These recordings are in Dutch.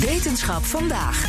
Wetenschap vandaag.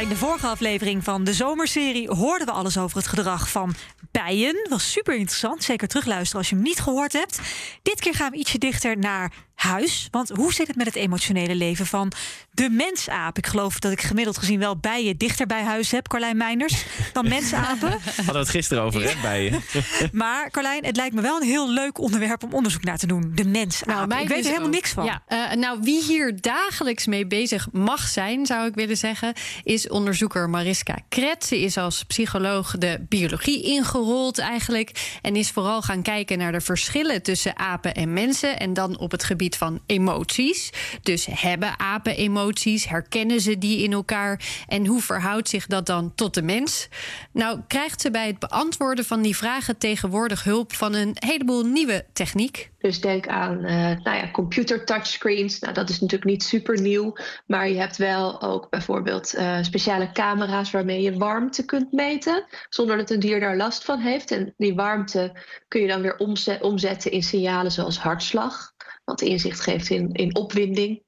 In de vorige aflevering van de zomerserie hoorden we alles over het gedrag van bijen. Was super interessant. Zeker terugluisteren als je hem niet gehoord hebt. Dit keer gaan we ietsje dichter naar huis. Want hoe zit het met het emotionele leven van de mensaap? Ik geloof dat ik gemiddeld gezien wel bijen dichter bij huis heb, Carlijn Meinders, dan mensapen. Hadden we het gisteren over, hè, bijen. Maar Carlijn, het lijkt me wel een heel leuk onderwerp om onderzoek naar te doen. De mensaap. Nou, ik weet er helemaal ook. niks van. Ja, eh, nou, wie hier dagelijks mee bezig mag zijn, zou ik willen zeggen, is onderzoeker Mariska Kret. Ze is als psycholoog de biologie ingerold eigenlijk. En is vooral gaan kijken naar de verschillen tussen apen en mensen. En dan op het gebied van emoties. Dus hebben apen emoties? Herkennen ze die in elkaar? En hoe verhoudt zich dat dan tot de mens? Nou, krijgt ze bij het beantwoorden van die vragen tegenwoordig hulp van een heleboel nieuwe techniek. Dus denk aan eh, nou ja, computer touchscreens. Nou, dat is natuurlijk niet super nieuw. Maar je hebt wel ook bijvoorbeeld eh, speciale camera's waarmee je warmte kunt meten. Zonder dat een dier daar last van heeft. En die warmte kun je dan weer omzet, omzetten in signalen zoals hartslag. Wat inzicht geeft in, in opwinding.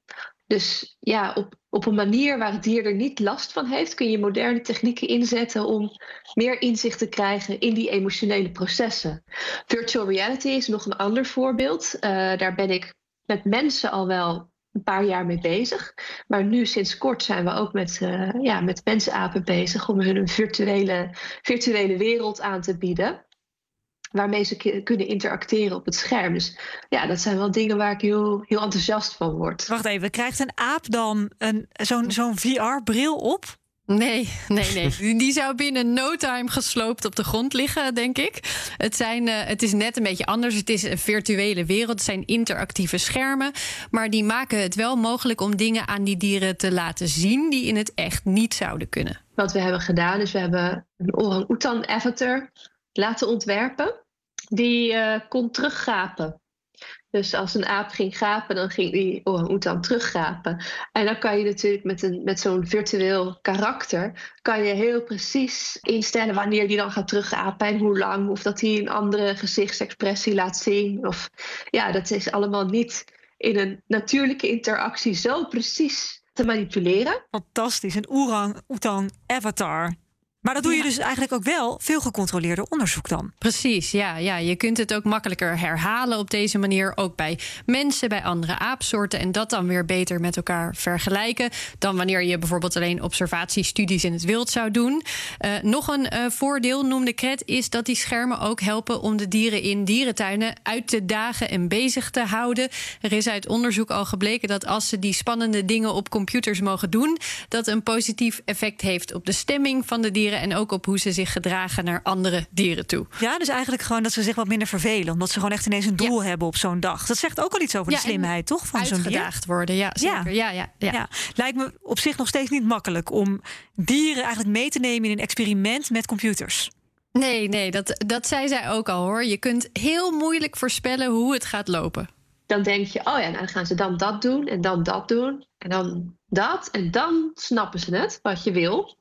Dus ja, op, op een manier waar het dier er niet last van heeft, kun je moderne technieken inzetten om meer inzicht te krijgen in die emotionele processen. Virtual reality is nog een ander voorbeeld. Uh, daar ben ik met mensen al wel een paar jaar mee bezig. Maar nu sinds kort zijn we ook met, uh, ja, met mensapen bezig om hun een virtuele, virtuele wereld aan te bieden waarmee ze kunnen interacteren op het scherm. Dus ja, dat zijn wel dingen waar ik heel, heel enthousiast van word. Wacht even, krijgt een aap dan een, zo'n, zo'n VR-bril op? Nee, nee, nee. Die zou binnen no time gesloopt op de grond liggen, denk ik. Het, zijn, uh, het is net een beetje anders. Het is een virtuele wereld. Het zijn interactieve schermen. Maar die maken het wel mogelijk om dingen aan die dieren te laten zien die in het echt niet zouden kunnen. Wat we hebben gedaan is, we hebben een orang-oetan avatar laten ontwerpen. Die uh, kon teruggapen. Dus als een aap ging gapen, dan ging die orang-oetan teruggapen. En dan kan je natuurlijk met, een, met zo'n virtueel karakter... kan je heel precies instellen wanneer die dan gaat teruggapen... en hoe lang, of dat hij een andere gezichtsexpressie laat zien. Of, ja, dat is allemaal niet in een natuurlijke interactie zo precies te manipuleren. Fantastisch, een orang-oetan avatar. Maar dat doe je Ja. dus eigenlijk ook wel veel gecontroleerder onderzoek dan. Precies, ja, ja. Je kunt het ook makkelijker herhalen op deze manier. Ook bij mensen, bij andere aapsoorten. En dat dan weer beter met elkaar vergelijken. Dan wanneer je bijvoorbeeld alleen observatiestudies in het wild zou doen. Eh, nog een eh, voordeel, noemde Kret, is dat die schermen ook helpen om de dieren in dierentuinen uit te dagen en bezig te houden. Er is uit onderzoek al gebleken dat als ze die spannende dingen op computers mogen doen, dat een positief effect heeft op de stemming van de dieren en ook op hoe ze zich gedragen naar andere dieren toe. Ja, dus eigenlijk gewoon dat ze zich wat minder vervelen. Omdat ze gewoon echt ineens een doel hebben op zo'n dag. Dat zegt ook al iets over Ja, de slimheid, toch? Van zo'n dier. Uitgedaagd worden, ja, zeker. Ja, ja, ja. Lijkt me op zich nog steeds niet makkelijk om dieren eigenlijk mee te nemen in een experiment met computers. Nee, nee, dat, dat zei zij ook al hoor. Je kunt heel moeilijk voorspellen hoe het gaat lopen. Dan denk je, oh ja, nou, dan gaan ze dan dat doen en dan dat doen. En dan dat. En dan snappen ze het, wat je wil.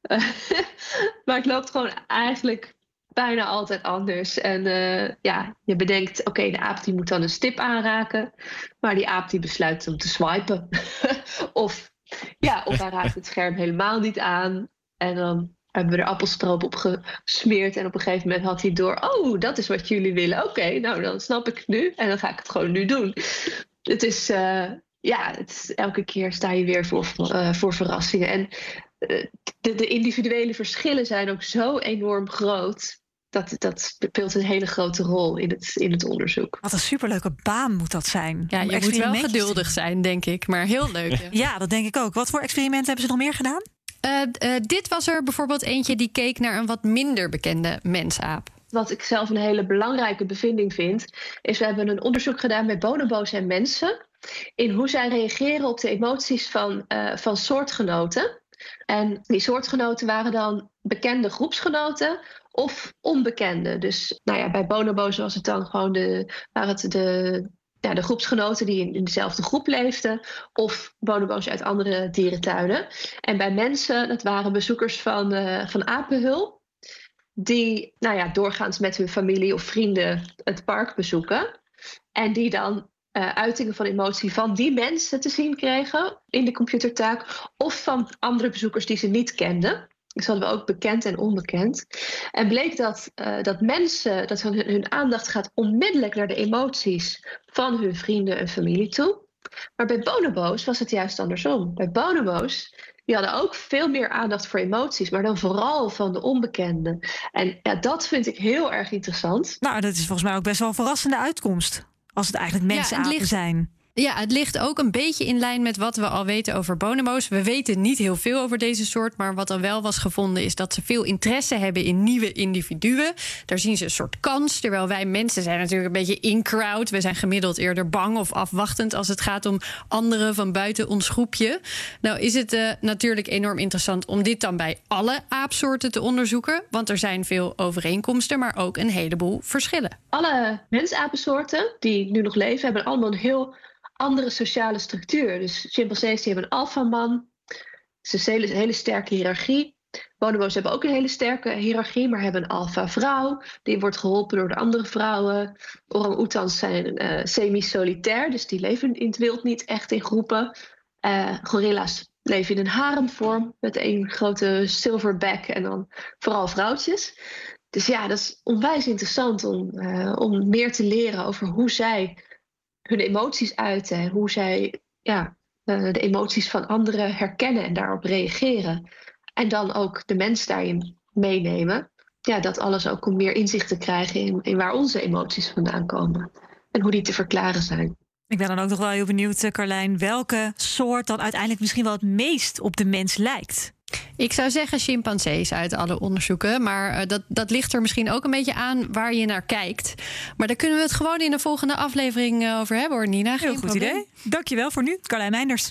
maar het loopt gewoon eigenlijk bijna altijd anders. En eh, ja, je bedenkt, oké, de aap die moet dan een stip aanraken. Maar die aap die besluit om te swipen. of, ja, of hij raakt het scherm helemaal niet aan. En dan hebben we er appelstroop op gesmeerd. En op een gegeven moment had hij door, oh, dat is wat jullie willen. Oké, nou dan snap ik het nu. En dan ga ik het gewoon nu doen. Het is, eh, ja, elke keer sta je weer voor, eh, voor verrassingen. En eh, de, de individuele verschillen zijn ook zo enorm groot. Dat, dat speelt een hele grote rol in het, in het onderzoek. Wat een superleuke baan moet dat zijn. Ja, je moet wel geduldig zijn, denk ik. Maar heel leuk. ja. Ja, dat denk ik ook. Wat voor experimenten hebben ze nog meer gedaan? Eh, eh, dit was er bijvoorbeeld eentje die keek naar een wat minder bekende mensaap. Wat ik zelf een hele belangrijke bevinding vind, is we hebben een onderzoek gedaan met bonobo's en mensen. in hoe zij reageren op de emoties van, uh, van soortgenoten. En die soortgenoten waren dan bekende groepsgenoten of onbekende. Dus nou ja, bij Bonobo's was het dan gewoon de, waren het de, ja, de groepsgenoten die in, dezelfde groep leefden, of bonobo's uit andere dierentuinen. En bij mensen, dat waren bezoekers van, uh, van Apenhul, die nou ja, doorgaans met hun familie of vrienden het park bezoeken. En die dan uh, uitingen van emotie van die mensen te zien kregen in de computertaak, of van andere bezoekers die ze niet kenden. Dus hadden we ook bekend en onbekend. En bleek dat, uh, dat mensen, dat hun, hun, aandacht gaat onmiddellijk naar de emoties van hun vrienden en familie toe. Maar bij bonobo's was het juist andersom. Bij bonobo's, die hadden ook veel meer aandacht voor emoties, maar dan vooral van de onbekenden. En ja, dat vind ik heel erg interessant. Nou, dat is volgens mij ook best wel een verrassende uitkomst. Als het eigenlijk mensen ja, zijn. Ja, het ligt ook een beetje in lijn met wat we al weten over bonobo's. We weten niet heel veel over deze soort, maar wat er wel was gevonden is dat ze veel interesse hebben in nieuwe individuen. Daar zien ze een soort kans, terwijl wij mensen zijn natuurlijk een beetje in-crowd. We zijn gemiddeld eerder bang of afwachtend als het gaat om anderen van buiten ons groepje. Nou is het uh, natuurlijk enorm interessant om dit dan bij alle aapsoorten te onderzoeken, want er zijn veel overeenkomsten, maar ook een heleboel verschillen. Alle mensapensoorten die nu nog leven hebben allemaal een heel andere sociale structuur. Dus chimpansees die hebben een alfaman. Het is een hele, sterke hiërarchie. Bonobo's hebben ook een hele sterke hiërarchie, maar hebben een alfa-vrouw. Die wordt geholpen door de andere vrouwen. Orang-oetans zijn uh, semi-solitair, dus die leven in het wild niet echt in groepen. Uh, gorilla's leven in een haremvorm met één grote silverback en dan vooral vrouwtjes. Dus ja, dat is onwijs interessant om, uh, om meer te leren over hoe zij hun emoties uiten en hoe zij ja, uh, de emoties van anderen herkennen en daarop reageren. En dan ook de mens daarin meenemen. Ja, dat alles ook om meer inzicht te krijgen in, in waar onze emoties vandaan komen en hoe die te verklaren zijn. Ik ben dan ook nog wel heel benieuwd, eh, Carlijn, welke soort dan uiteindelijk misschien wel het meest op de mens lijkt. Ik zou zeggen chimpansees uit alle onderzoeken. Maar uh, dat, dat ligt er misschien ook een beetje aan waar je naar kijkt. Maar daar kunnen we het gewoon in de volgende aflevering uh, over hebben hoor, Nina. Geen Heel goed probleem. idee. Dankjewel voor nu, Carlijn Meinders.